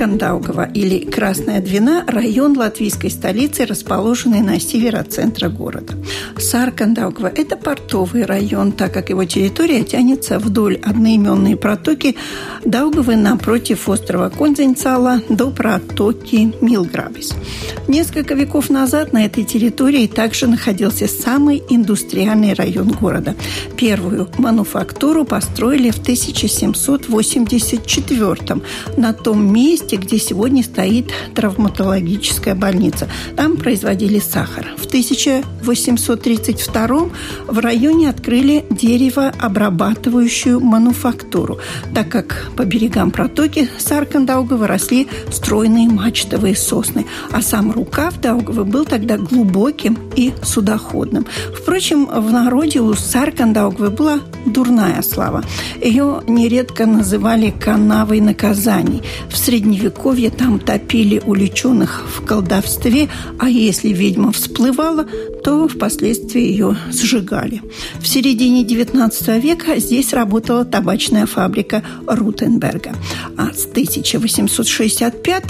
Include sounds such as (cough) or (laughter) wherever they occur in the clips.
Саркандаугова или Красная Двина – район латвийской столицы, расположенный на север от центра города. Саркандаугова – это портовый район, так как его территория тянется вдоль одноименной протоки Даугавы напротив острова Конзенцала до протоки Милграбис. Несколько веков назад на этой территории также находился самый индустриальный район города. Первую мануфактуру построили в 1784 на том месте, где сегодня стоит травматологическая больница. Там производили сахар. В 1832 в районе открыли деревообрабатывающую мануфактуру, так как по берегам протоки Саркандаугова росли стройные мачтовые сосны, а сам рукав Даугавы был тогда глубоким и судоходным. Впрочем, в народе у Саркандаугавы была дурная слава. Ее нередко называли канавой наказаний. В Средневековье там топили уличенных в колдовстве, а если ведьма всплывала, то впоследствии ее сжигали. В середине XIX века здесь работала табачная фабрика Рутенберга. А с 1865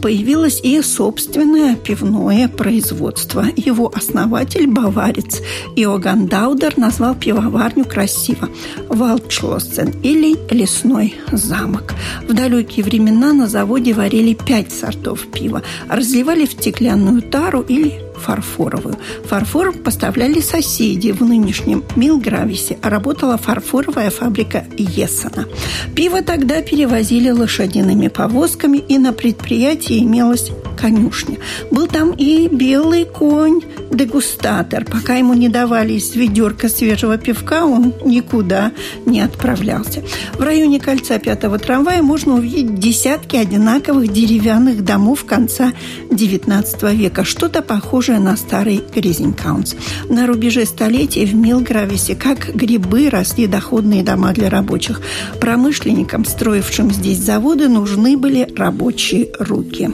появилось и собственное пивное производство. Его основатель, баварец Иоганн Даудер, назвал пивоварню красиво «Валдшлоссен» или «Лесной замок». В далекие времена на заводе варили пять сортов пива, разливали в стеклянную тару или фарфоровую. Фарфор поставляли соседи в нынешнем Милгрависе. Работала фарфоровая фабрика Ессена. Пиво тогда перевозили лошадиными повозками, и на предприятии имелась конюшня. Был там и белый конь, дегустатор. Пока ему не давали из ведерка свежего пивка, он никуда не отправлялся. В районе кольца пятого трамвая можно увидеть десятки одинаковых деревянных домов конца XIX века. Что-то похожее на старый Гризенкаунс. На рубеже столетий в Милгрависе, как грибы, росли доходные дома для рабочих. Промышленникам, строившим здесь заводы, нужны были рабочие руки.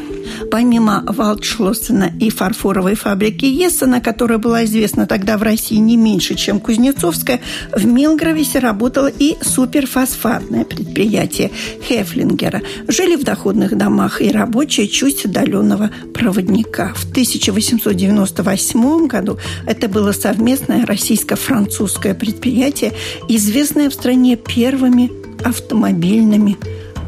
Помимо Валдшлоссена и фарфоровой фабрики Ессена, которая была известна тогда в России не меньше, чем Кузнецовская, в Милгрависе работало и суперфосфатное предприятие Хефлингера. Жили в доходных домах и рабочие чуть отдаленного проводника. В 1898 году это было совместное российско-французское предприятие, известное в стране первыми автомобильными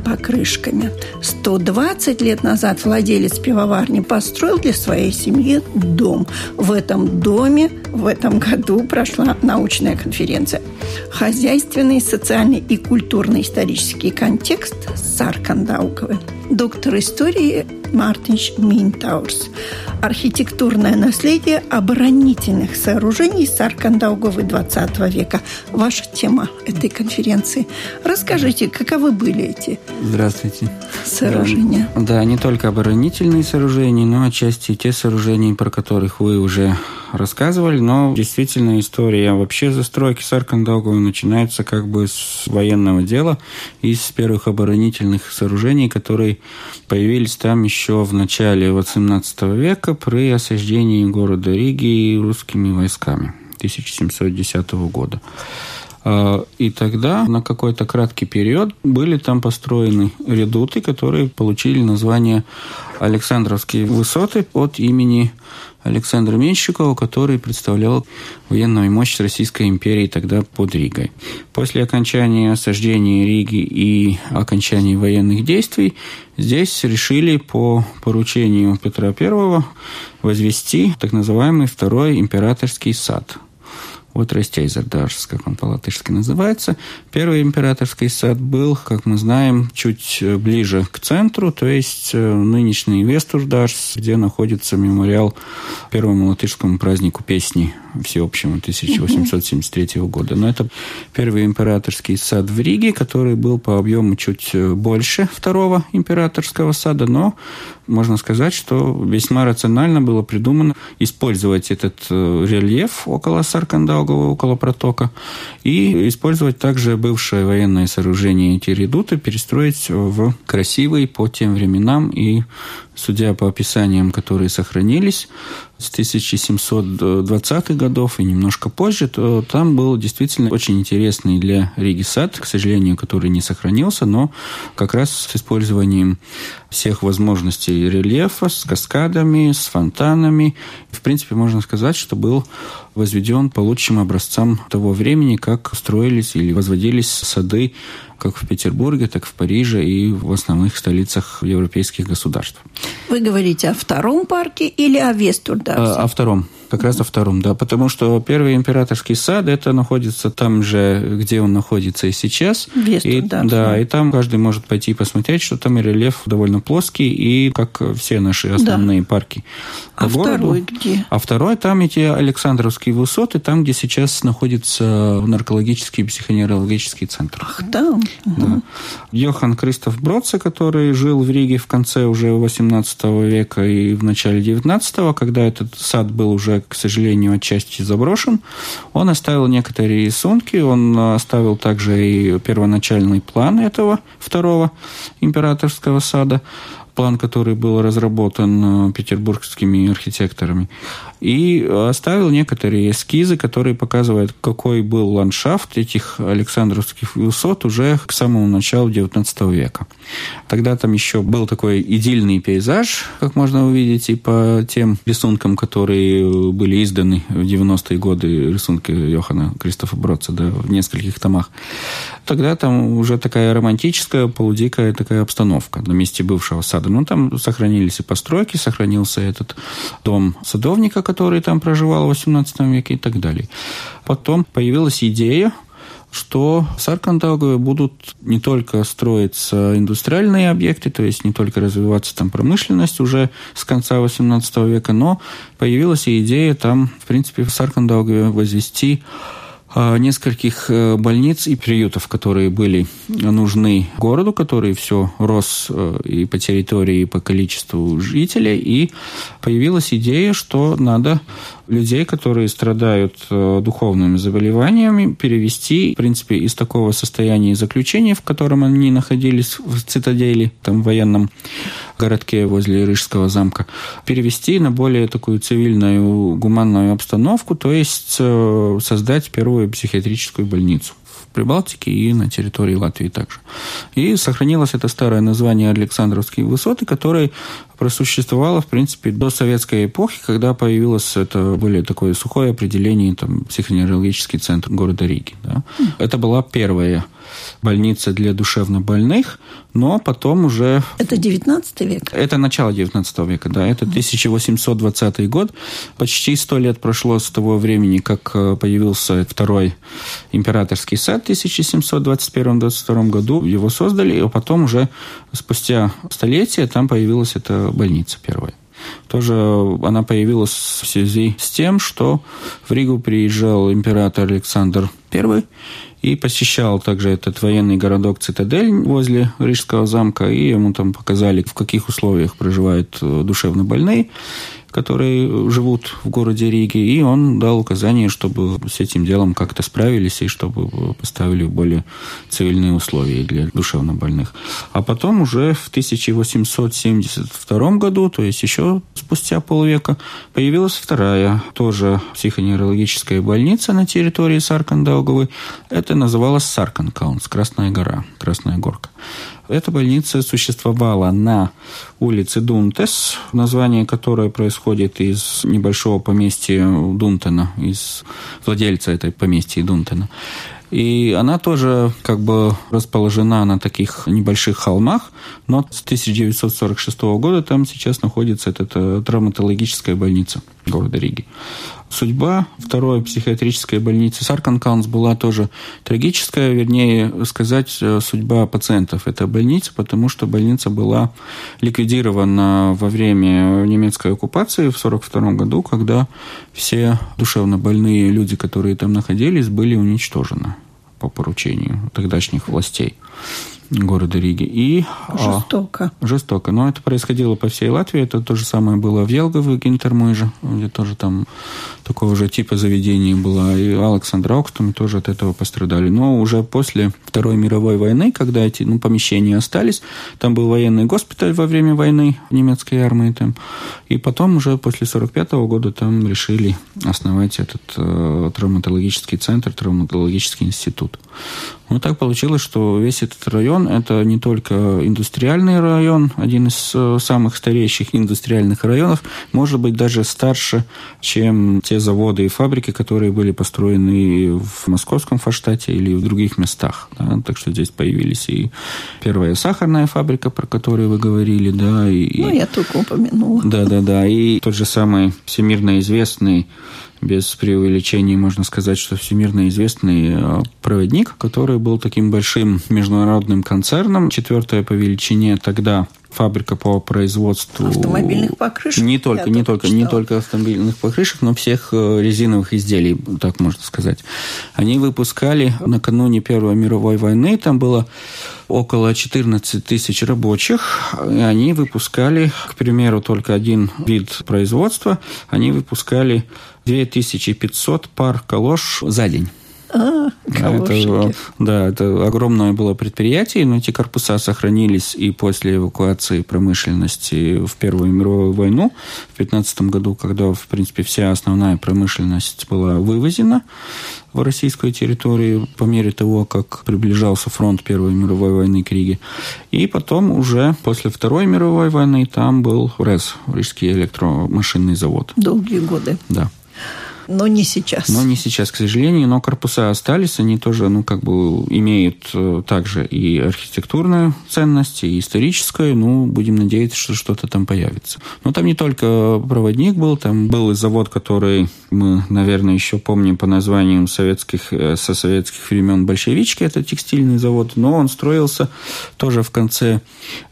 покрышками. 120 лет назад владелец пивоварни построил для своей семьи дом. В этом доме в этом году прошла научная конференция. Хозяйственный, социальный и культурно-исторический контекст Саркандауковы. Доктор истории Мартинш Минтаурс. Архитектурное наследие оборонительных сооружений Саркандауговы 20 века. Ваша тема этой конференции. Расскажите, каковы были эти Здравствуйте. сооружения? Да, да, не только оборонительные сооружения, но отчасти те сооружения, про которых вы уже рассказывали, но действительно история вообще застройки Саркандаугова начинается как бы с военного дела и с первых оборонительных сооружений, которые появились там еще в начале XVIII века при осаждении города Риги русскими войсками 1710 года. А, и тогда на какой-то краткий период были там построены редуты, которые получили название Александровские высоты от имени Александра Менщикова, который представлял военную мощь Российской империи тогда под Ригой. После окончания осаждения Риги и окончания военных действий здесь решили по поручению Петра I возвести так называемый Второй императорский сад – Вот Растейзердаш, как он по-латышски называется. Первый императорский сад был, как мы знаем, чуть ближе к центру, то есть э, нынешний Вестурдаш, где находится мемориал первому латышскому празднику песни всеобщему 1873 года. Но это первый императорский сад в Риге, который был по объему чуть э, больше второго императорского сада, но можно сказать, что весьма рационально было придумано использовать этот э, рельеф около Саркандаугова, около протока, и использовать также бывшее военное сооружение эти редуты, перестроить в красивый по тем временам и судя по описаниям, которые сохранились с 1720-х годов и немножко позже, то там был действительно очень интересный для Риги сад, к сожалению, который не сохранился, но как раз с использованием всех возможностей рельефа, с каскадами, с фонтанами. В принципе, можно сказать, что был возведен по лучшим образцам того времени, как строились или возводились сады как в Петербурге, так и в Париже и в основных столицах европейских государств. Вы говорите о втором парке или о Вестурдарсе? О, о втором. Как раз о втором, да. Потому что первый императорский сад, это находится там же, где он находится и сейчас. и, да. Да, и там каждый может пойти и посмотреть, что там рельеф довольно плоский, и как все наши основные да. парки а городу. второй где? А второй там эти Александровские высоты, там, где сейчас находится наркологический и психоневрологический центр. Ах, там. Да. Угу. Йохан Кристоф Бродце, который жил в Риге в конце уже 18 века и в начале 19 когда этот сад был уже к сожалению, отчасти заброшен. Он оставил некоторые рисунки, он оставил также и первоначальный план этого второго императорского сада план, который был разработан петербургскими архитекторами и оставил некоторые эскизы, которые показывают, какой был ландшафт этих Александровских высот уже к самому началу XIX века. Тогда там еще был такой идильный пейзаж, как можно увидеть и по тем рисункам, которые были изданы в 90-е годы, рисунки Йохана Кристофа Бродца да, в нескольких томах. Тогда там уже такая романтическая, полудикая такая обстановка на месте бывшего сада. Ну, там сохранились и постройки, сохранился этот дом садовника, который там проживал в XVIII веке и так далее. Потом появилась идея что в Саркандаугове будут не только строиться индустриальные объекты, то есть не только развиваться там промышленность уже с конца XVIII века, но появилась и идея там, в принципе, в Саркандаугове возвести нескольких э, больниц и приютов, которые были нужны городу, который все рос э, и по территории, и по количеству жителей, и появилась идея, что надо людей, которые страдают э, духовными заболеваниями, перевести, в принципе, из такого состояния заключения, в котором они находились в цитадели, там, военном городке возле Рижского замка, перевести на более такую цивильную, гуманную обстановку, то есть создать первую психиатрическую больницу в Прибалтике и на территории Латвии также. И сохранилось это старое название Александровские высоты, которое просуществовало, в принципе, до советской эпохи, когда появилось это более такое сухое определение, там, психоневрологический центр города Риги. Да. Это была первая больница для душевнобольных, но потом уже... Это 19 век? Это начало 19 века, да. Это 1820 год. Почти сто лет прошло с того времени, как э, появился второй императорский сад в 1721-22 году. Его создали, а потом уже спустя столетия там появилась эта больница первая. Тоже она появилась в связи с тем, что в Ригу приезжал император Александр I и посещал также этот военный городок Цитадель возле Рижского замка, и ему там показали, в каких условиях проживают э, душевно больные которые живут в городе Риге, и он дал указание, чтобы с этим делом как-то справились и чтобы поставили более цивильные условия для душевнобольных. А потом уже в 1872 году, то есть еще спустя полвека, появилась вторая тоже психоневрологическая больница на территории Саркандауговой. Это называлось Сарканкаунс, Красная гора, Красная горка. Эта больница существовала на улице Дунтес, название которой происходит из небольшого поместья Дунтена, из владельца этой поместья Дунтена. И она тоже как бы расположена на таких небольших холмах, но с 1946 года там сейчас находится эта травматологическая больница города Риги. Судьба. Второй психиатрической больницы Сарканкаунс была тоже трагическая, вернее сказать, э, судьба пациентов этой больницы, потому что больница была ликвидирована во время немецкой оккупации в 1942 году, когда все душевно больные люди, которые там находились, были уничтожены по поручению тогдашних властей города Риги. И, а, жестоко. А, жестоко. Но это происходило по всей Латвии. Это то же самое было в Елгове, Гинтермойже, где тоже там такого же типа заведений было. И Александр Окстом тоже от этого пострадали. Но уже после Второй мировой войны, когда эти ну, помещения остались, там был военный госпиталь во время войны немецкой армии там. И потом уже после 45 года там решили основать этот э, травматологический центр, травматологический институт. Ну, так получилось, что весь этот район – это не только индустриальный район, один из э, самых старейших индустриальных районов, может быть, даже старше, чем те заводы и фабрики, которые были построены в московском Фаштате или в других местах. Да? Так что здесь появились и первая сахарная фабрика, про которую вы говорили, да, и... Ну, я только упомянула. Да-да-да, и тот же самый всемирно известный без преувеличения можно сказать, что всемирно известный э, проводник, который был таким большим международным концерном, четвертая по величине тогда фабрика по производству автомобильных покрышек. Не только, не только, не только автомобильных покрышек, но всех э, резиновых изделий, так можно сказать. Они выпускали накануне Первой мировой войны, там было около 14 тысяч рабочих, и они выпускали, к примеру, только один вид производства, они выпускали 2500 пар калош за день. А, это, да, это огромное было предприятие, но эти корпуса сохранились и после эвакуации промышленности в Первую мировую войну в 15 году, когда, в принципе, вся основная промышленность была вывезена в российскую территорию по мере того, как приближался фронт Первой мировой войны к Риге. И потом уже после Второй мировой войны там был РЭС, Рижский электромашинный завод. Долгие годы. Да. Но не сейчас. Но не сейчас, к сожалению. Но корпуса остались, они тоже, ну, как бы имеют э, также и архитектурную ценность, и историческую. Ну, будем надеяться, что что-то там появится. Но там не только проводник был, там был и завод, который мы, наверное, еще помним по названию советских, э, со советских времен большевички, это текстильный завод, но он строился тоже в конце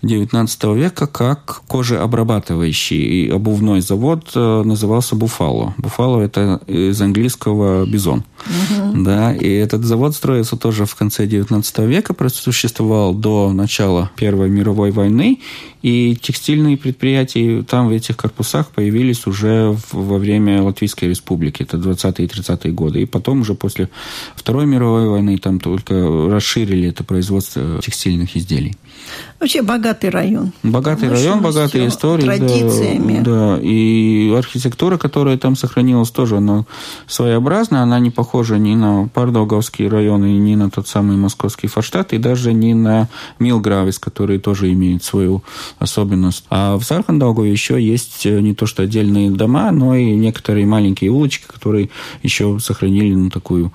19 века как кожеобрабатывающий и обувной завод э, назывался Буфало. Буфало это из английского бизон. Угу. Да, и этот завод строился тоже в конце 19 века, существовал до начала Первой мировой войны, и текстильные предприятия там в этих корпусах появились уже во время Латвийской республики, это 20-е и 30-е годы. И потом уже после Второй мировой войны там только расширили это производство текстильных изделий. Вообще богатый район. Богатый район, богатые истории. Традициями. Да, да, и архитектура, которая там сохранилась, тоже она своеобразная. Она не похожа ни на Пардоговский район, и ни на тот самый московский Форштадт, и даже не на Милгравис, который тоже имеет свою особенность. А в Сархандаугу еще есть э, не то что отдельные дома, но и некоторые маленькие улочки, которые еще сохранили ну, такую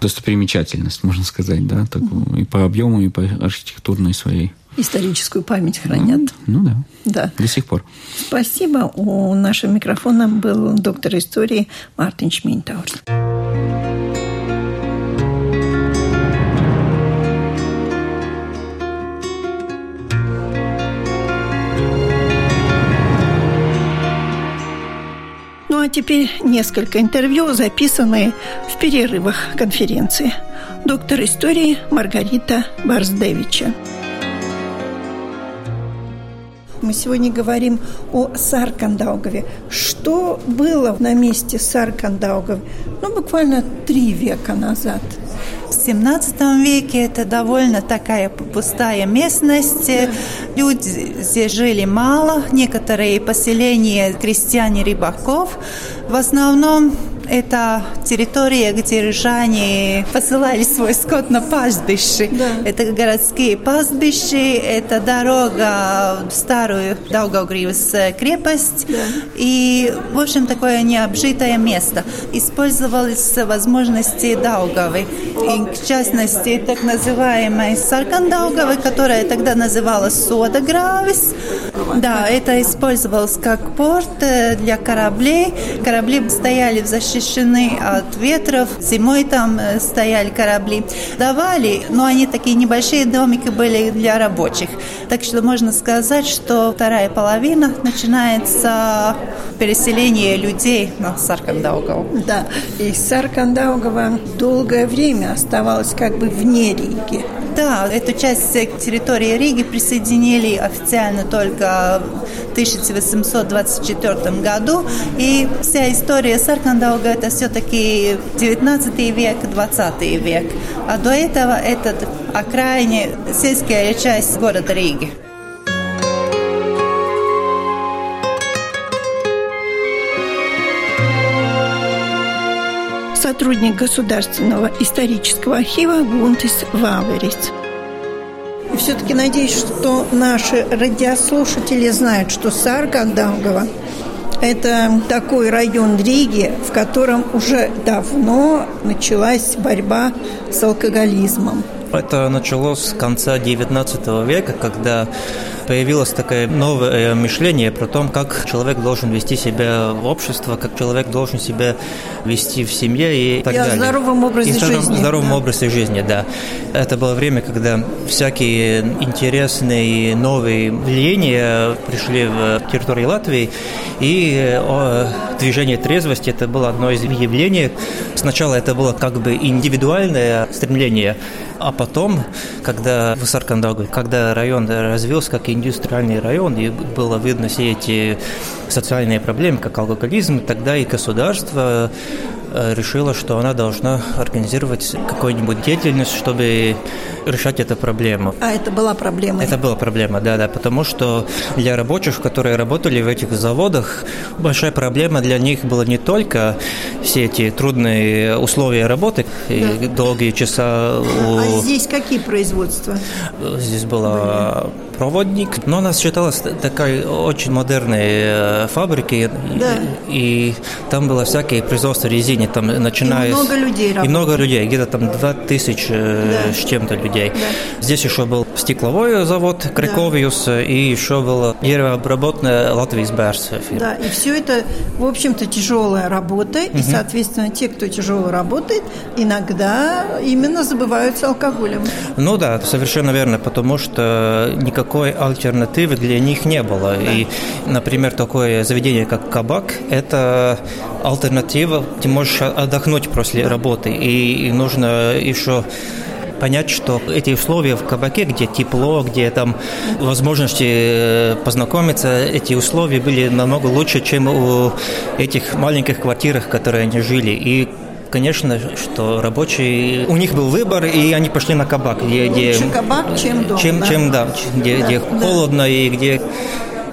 достопримечательность, можно сказать, да, такую, и по объему, и по архитектурной своей историческую память хранят. Ну, ну да. Да. До сих пор. Спасибо. У нашего микрофона был доктор истории Мартин Шминтаурс. А теперь несколько интервью, записанные в перерывах конференции. Доктор истории Маргарита Барсдевича. Мы сегодня говорим о Саркандаугове. Что было на месте Саркандаугова? Ну, буквально три века назад. В 17 веке это довольно такая пустая местность. Да. Люди здесь жили мало. Некоторые поселения крестьяне рыбаков. В основном это территория, где рижане посылали свой скот на пастбище. Да. Это городские пастбища, это дорога в старую Даугавгривс крепость. Да. И, в общем, такое необжитое место. Использовались возможности Даугавы. И, в частности, так называемой Саркандаугавы, которая тогда называлась Содагравис. Да, это использовалось как порт э, для кораблей. Корабли стояли защищены от ветров. Зимой там э, стояли корабли. Давали, но они такие небольшие домики были для рабочих. Так что можно сказать, что вторая половина начинается переселение людей на Саркандаугаву. Да, и Саркандаугава долгое время оставалась как бы вне Риги. Да, эту часть территории Риги присоединили официально только в 1824 году. И вся история Саркандауга – это все-таки 19 век, 20 век. А до этого это окраине сельская часть города Риги. сотрудник Государственного исторического архива Гунтис Ваверис. И все-таки надеюсь, что наши радиослушатели знают, что Саргандаугова – это такой район Риги, в котором уже давно началась борьба с алкоголизмом. Это началось с конца XIX века, когда появилось такое новое мышление про то, как человек должен вести себя в обществе, как человек должен себя вести в семье и так и далее. о здоровом образе и жизни. здоровом да. образе жизни, да. Это было время, когда всякие интересные новые влияния пришли в территорию Латвии, и движение трезвости это было одно из явлений. Сначала это было как бы индивидуальное стремление, а потом, когда в Саркандагу, когда район развился как индустриальный район, и было видно все эти социальные проблемы, как алкоголизм, тогда и государство Э, решила, что она должна организировать какую-нибудь деятельность, чтобы решать эту проблему. А это была проблема? Это была проблема, да, да, потому что для рабочих, которые работали в этих заводах, большая проблема для них была не только все эти трудные условия работы, да. и долгие часа. У... А здесь какие производства? Здесь была проводник, но она считалась такой очень модерной э, фабрикой, да. и, и там было всякие производства резины, там начиная... И много людей работало. И много людей, где-то там 2000 э, да. с чем-то людей. Да. Здесь еще был стекловой завод Криковиус, да. и еще было деревообработная Латвийс Берс. Да, и все это, в общем-то, тяжелая работа, угу. и, соответственно, те, кто тяжело работает, иногда именно забываются алкоголем. Ну да, совершенно верно, потому что никак никакой альтернативы для них не было. И, например, такое заведение, как кабак, это альтернатива, ты можешь отдохнуть после работы, и, и нужно еще понять, что эти условия в кабаке, где тепло, где там возможности э, познакомиться, эти условия были намного лучше, чем у этих маленьких квартирах, в которых они жили. И конечно, что рабочие, у них был выбор, и они пошли на кабак. Где, где, Лучше кабак, чем дом. Чем, да, чем, да, где, да, где да. холодно и где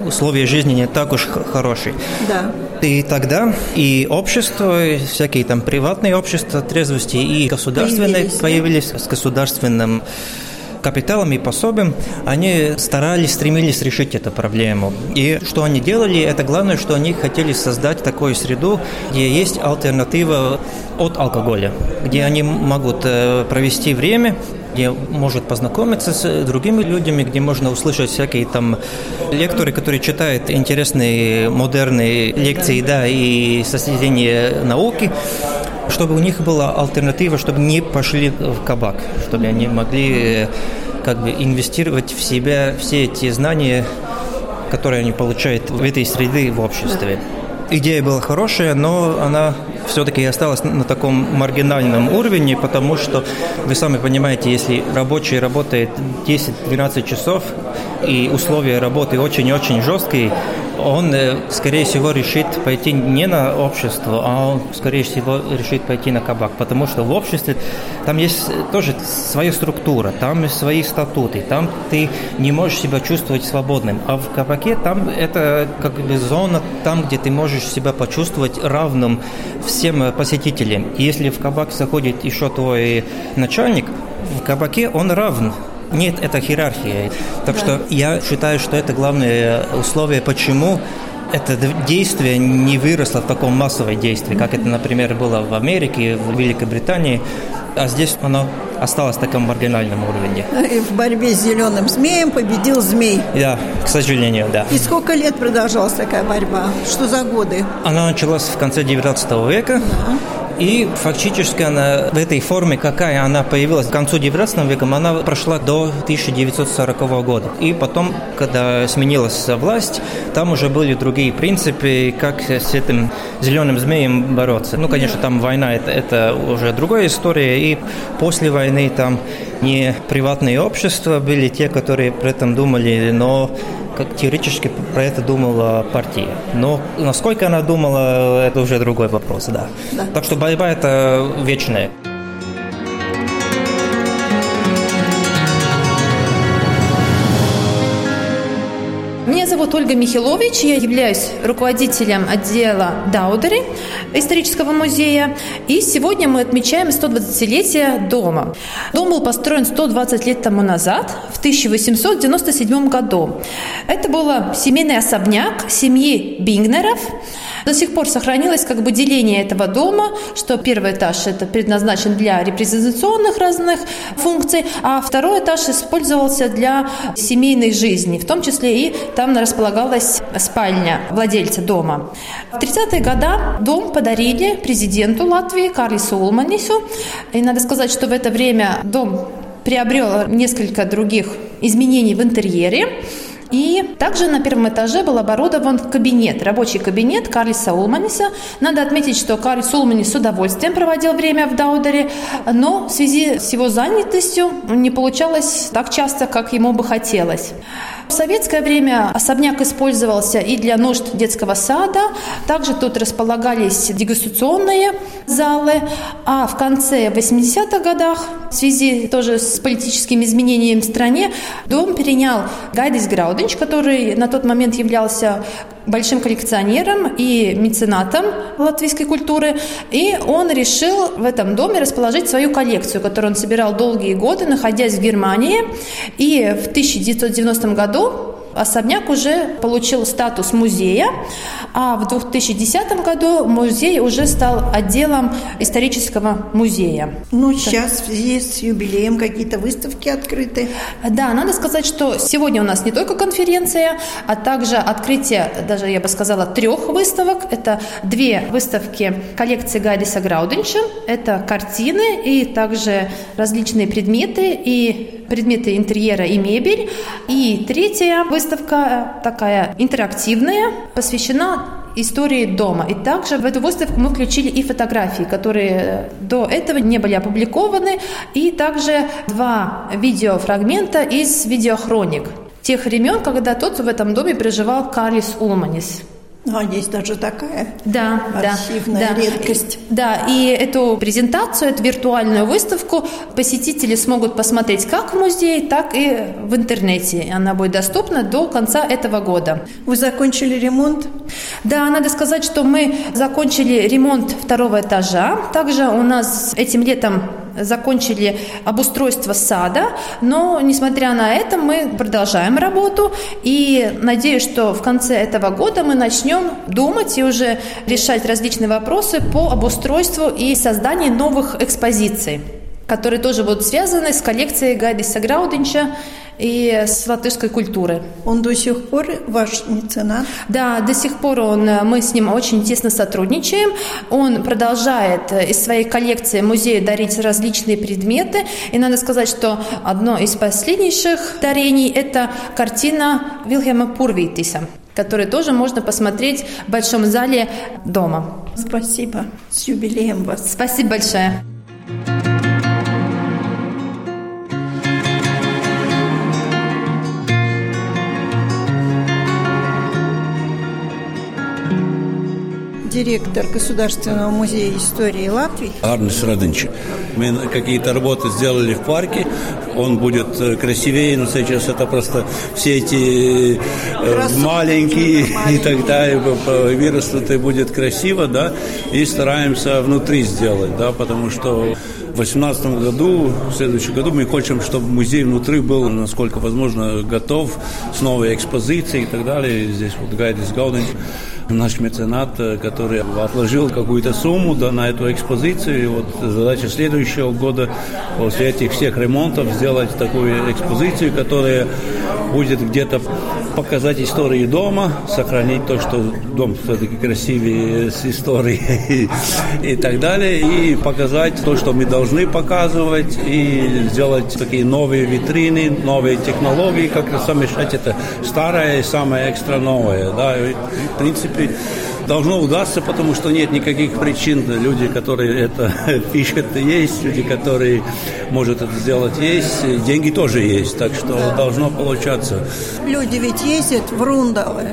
условия жизни не так уж хорошие. Да. И тогда и общество, и всякие там приватные общества трезвости, и государственные появились, появились с государственным капиталом и пособием, они старались, стремились решить эту проблему. И что они делали, это главное, что они хотели создать такую среду, где есть альтернатива от алкоголя, где они могут э, провести время, где может познакомиться с другими людьми, где можно услышать всякие там лекторы, которые читают интересные модерные лекции, да, и соседение науки чтобы у них была альтернатива, чтобы не пошли в кабак, чтобы они могли э, как бы инвестировать в себя все эти знания, которые они получают в этой среде в обществе. Идея была хорошая, но она все-таки осталась на таком маргинальном уровне, потому что, вы сами понимаете, если рабочий работает 10-12 часов, и условия работы очень-очень жесткие, он, э, скорее всего, решит пойти не на общество, а он, скорее всего, решит пойти на кабак, потому что в обществе там есть тоже своя структура, там свои статуты, там ты не можешь себя чувствовать свободным, а в кабаке там это как бы зона, там, где ты можешь себя почувствовать равным всем посетителям. И если в кабак заходит еще твой начальник, в кабаке он равен нет, это иерархия. Так да. что я считаю, что это главное условие, почему это действие не выросло в таком массовое действие, как это, например, было в Америке, в Великобритании, а здесь оно осталось в таком маргинальном уровне. И в борьбе с зеленым змеем победил змей. Да, к сожалению, да. И сколько лет продолжалась такая борьба? Что за годы? Она началась в конце 19 века. Да. И фактически она в этой форме, какая она появилась к концу 19 века, она прошла до 1940 года. И потом, когда сменилась власть, там уже были другие принципы, как с этим зеленым змеем бороться. Ну, конечно, там война это, это уже другая история. И после войны там не приватные общества были те, которые при этом думали, но как теоретически про это думала партия. Но насколько она думала, это уже другой вопрос, да. да. Так что борьба это вечная. зовут Ольга Михилович, я являюсь руководителем отдела Даудери исторического музея. И сегодня мы отмечаем 120-летие дома. Дом был построен 120 лет тому назад, в 1897 году. Это был семейный особняк семьи Бингнеров – до сих пор сохранилось как бы деление этого дома, что первый этаж это предназначен для репрезентационных разных функций, а второй этаж использовался для семейной жизни, в том числе и там располагалась спальня владельца дома. В 30-е годы дом подарили президенту Латвии Карлису Улманису. И надо сказать, что в это время дом приобрел несколько других изменений в интерьере. И также на первом этаже был оборудован кабинет, рабочий кабинет Карлиса Улманиса. Надо отметить, что Карлис Улманис с удовольствием проводил время в Даудере, но в связи с его занятостью не получалось так часто, как ему бы хотелось. В советское время особняк использовался и для нужд детского сада. Также тут располагались дегустационные залы. А в конце 80-х годах, в связи тоже с политическими изменениями в стране, дом перенял Гайдис Грауденч, который на тот момент являлся большим коллекционером и меценатом латвийской культуры, и он решил в этом доме расположить свою коллекцию, которую он собирал долгие годы, находясь в Германии. И в 1990 году особняк уже получил статус музея, а в 2010 году музей уже стал отделом исторического музея. Ну, сейчас в связи с юбилеем какие-то выставки открыты. Да, надо сказать, что сегодня у нас не только конференция, а также открытие, даже я бы сказала, трех выставок. Это две выставки коллекции Гайдиса Грауденча, это картины и также различные предметы и предметы интерьера и мебель. И третья выставка такая интерактивная, посвящена истории дома. И также в эту выставку мы включили и фотографии, которые до этого не были опубликованы, и также два видеофрагмента из видеохроник тех времен, когда тот в этом доме проживал Карлис Улманис. А есть даже такая да, архивная да, редкость. Да, и эту презентацию, эту виртуальную выставку посетители смогут посмотреть как в музее, так и в интернете. Она будет доступна до конца этого года. Вы закончили ремонт? Да, надо сказать, что мы закончили ремонт второго этажа. Также у нас этим летом закончили обустройство сада, но, несмотря на это, мы продолжаем работу. И надеюсь, что в конце этого года мы начнем думать и уже решать различные вопросы по обустройству и созданию новых экспозиций которые тоже будут связаны с коллекцией Гайдиса Граудинча и с латышской культуры. Он до сих пор ваш меценат? Да, до сих пор он, мы с ним очень тесно сотрудничаем. Он продолжает из своей коллекции музею дарить различные предметы. И надо сказать, что одно из последнейших дарений – это картина Вильхема Пурвитиса который тоже можно посмотреть в большом зале дома. Спасибо. С юбилеем вас. Спасибо большое. Директор Государственного музея истории Латвии. Арнес Радынч. Мы какие-то работы сделали в парке. Он будет э, красивее, но сейчас это просто все эти э, маленькие, маленькие (laughs) и так далее вырастут и будет красиво, да. И стараемся внутри сделать, да, потому что 2018 году, в следующем году мы хотим, чтобы музей внутри был, насколько возможно, готов с новой экспозицией и так далее. Здесь вот Гайдис Гауден наш меценат, э, который отложил какую-то сумму да, на эту экспозицию. И вот задача следующего года после этих всех ремонтов сделать такую экспозицию, которая будет где-то показать истории дома, сохранить то, что дом все-таки красивее с историей (laughs) и так далее, и показать то, что мы должны показывать, и сделать такие новые витрины, новые технологии, как совмещать это старое и самое экстра новое. Да. И, в принципе, должно удастся, потому что нет никаких причин. Люди, которые это (laughs) пишут, есть, люди, которые может это сделать, есть, деньги тоже есть, так что да. должно получаться. Люди ведь ездят в Рундалы.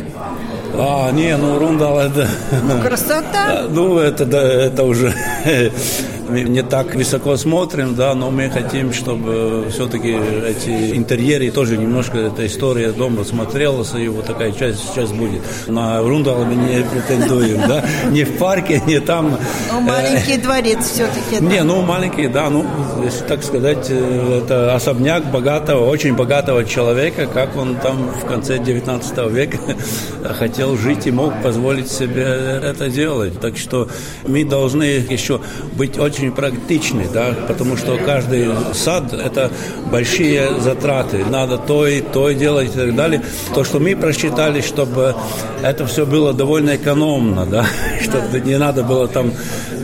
А, не, ну Рундал это... Ну, красота. (laughs) Ну, это, да, это уже (laughs) мы не так высоко смотрим, да, но мы хотим, чтобы все-таки эти интерьеры тоже немножко эта история дома смотрелась, и вот такая часть сейчас будет. На Рундал мы не претендуем, да, не в парке, не там. Ну, маленький дворец все-таки. Не, ну, маленький, да, ну, если так сказать, э, это особняк богатого, очень богатого человека, как он там в конце 19 века (laughs) хотел жить и мог позволить себе это делать. Так что мы должны еще быть очень очень практичны, да, потому что каждый сад – это большие затраты. Надо то и то делать и так далее. То, что мы просчитали, чтобы это все было довольно экономно, да, (laughs) чтобы не надо было там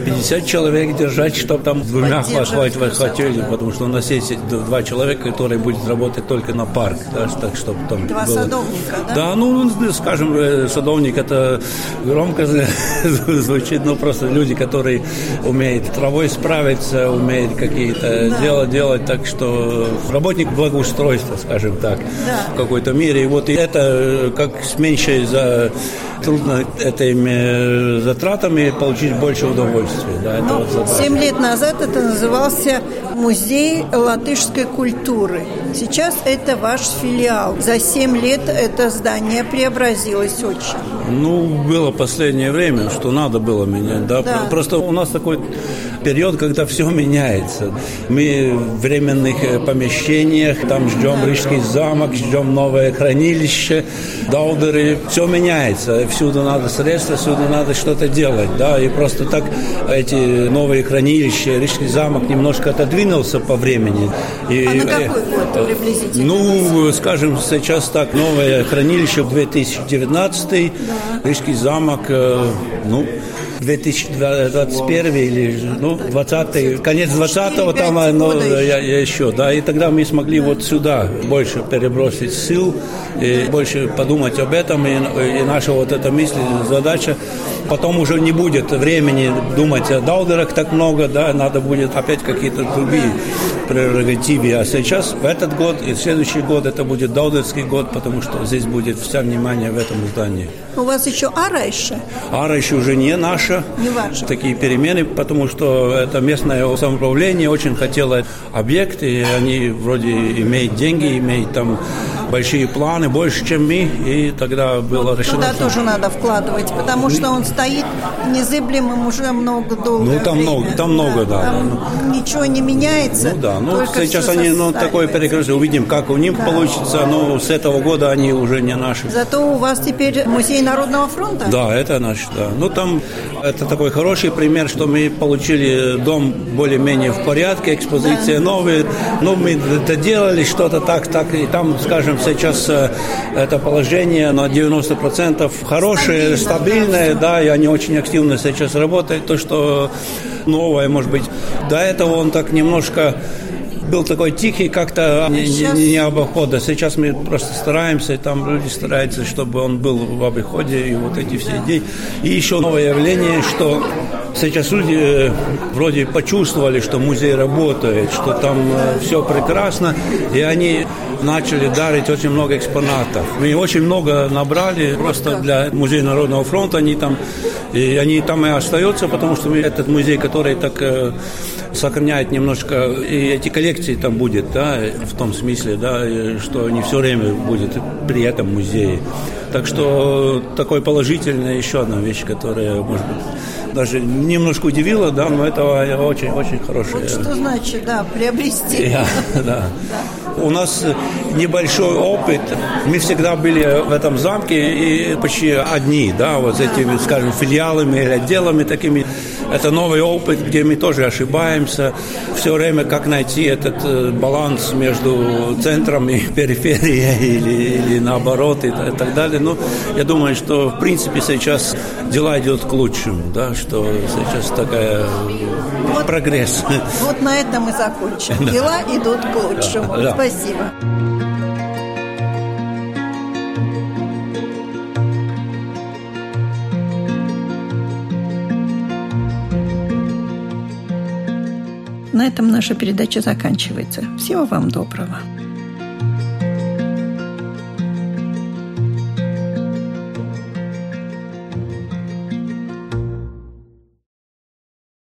50 человек держать, чтобы там двумя хватило, потому что у нас есть два человека, которые будут работать только на парк, да, так чтобы там Два было... садовника, да? Да, ну, скажем, э, садовник это громко (laughs) звучит, но просто люди, которые умеют травой справиться, умеют какие-то да. дела делать, так что работник благоустройства, скажем так, да. в какой-то мере. И вот это э, как с меньшей за трудно этими затратами получить больше удовольствия. Да, это ну, вот Семь лет назад это назывался Музей латышской культуры. Сейчас это ваш филиал. За семь лет это здание преобразилось очень. Ну, было последнее время, что надо было менять. Да? Да. Просто у нас такой период, когда все меняется. Мы в временных э, помещениях, там ждем Рижский замок, ждем новое хранилище, даудеры, все меняется. Всюду надо средства, всюду надо что-то делать. Да? И просто так эти новые хранилища, Рижский замок немножко отодвинулся по времени. И, а на какой год э, приблизительно? Ну, скажем, сейчас так, новое хранилище 2019, да. Рижский замок, э, ну, 2021 или ну, 20 конец 20-го там ну, я, я еще, да, и тогда мы смогли вот сюда больше перебросить сил, и больше подумать об этом, и, и наша вот эта мысль, задача, потом уже не будет времени думать о даудерах так много, да, надо будет опять какие-то другие прерогативы, а сейчас в этот год и в следующий год это будет даудерский год, потому что здесь будет вся внимание в этом здании. У вас еще ара еще? Ара еще уже не наша, наша. Не ваша. Такие перемены, потому что это местное самоуправление очень хотело объект, и они вроде имеют деньги, имеют там большие планы, больше, чем мы, и тогда было ну, решено... Туда что... тоже надо вкладывать, потому что он стоит незыблемым уже много долго. Ну, там время. много, там много, да. Там да. ничего не меняется. Ну, да, ну, сейчас они, ну, такое перекрытие, увидим, как у них да. получится, но с этого года они уже не наши. Зато у вас теперь музей Народного фронта? Да, это наш, да. Ну, там это такой хороший пример, что мы получили дом более-менее в порядке, экспозиция да. новая, ну, мы это делали что-то так, так, и там, скажем, сейчас э, это положение на 90% хорошее, стабильное, да, и они очень активно сейчас работают. То, что новое, может быть, до этого он так немножко был такой тихий, как-то не, не, не обохода. Сейчас мы просто стараемся, и там люди стараются, чтобы он был в обиходе, и вот эти все идеи. И еще новое явление, что Сейчас люди э, вроде почувствовали, что музей работает, что там э, все прекрасно, и они начали дарить очень много экспонатов. Мы очень много набрали просто для Музея Народного фронта. Они там, и они там и остаются, потому что этот музей, который так э, сохраняет немножко, и эти коллекции там будет, да, в том смысле, да, что не все время будет при этом музее. Так что такой положительная еще одна вещь, которая, может быть, даже немножко удивило, да, но это очень-очень хорошее. Вот что значит, да, приобрести. Я, (laughs) да. У нас небольшой опыт. Мы всегда были в этом замке и почти одни, да, вот с этими, скажем, филиалами или отделами такими. Это новый опыт, где мы тоже ошибаемся. Все время как найти этот э, баланс между центром и (laughs) периферией или, или наоборот и, и так далее. Ну, я думаю, что в принципе сейчас дела идут к лучшему, да, что сейчас такая вот, прогресс. (laughs) Вот на этом мы закончим. Дела идут к лучшему. Спасибо. На этом наша передача заканчивается. Всего вам доброго.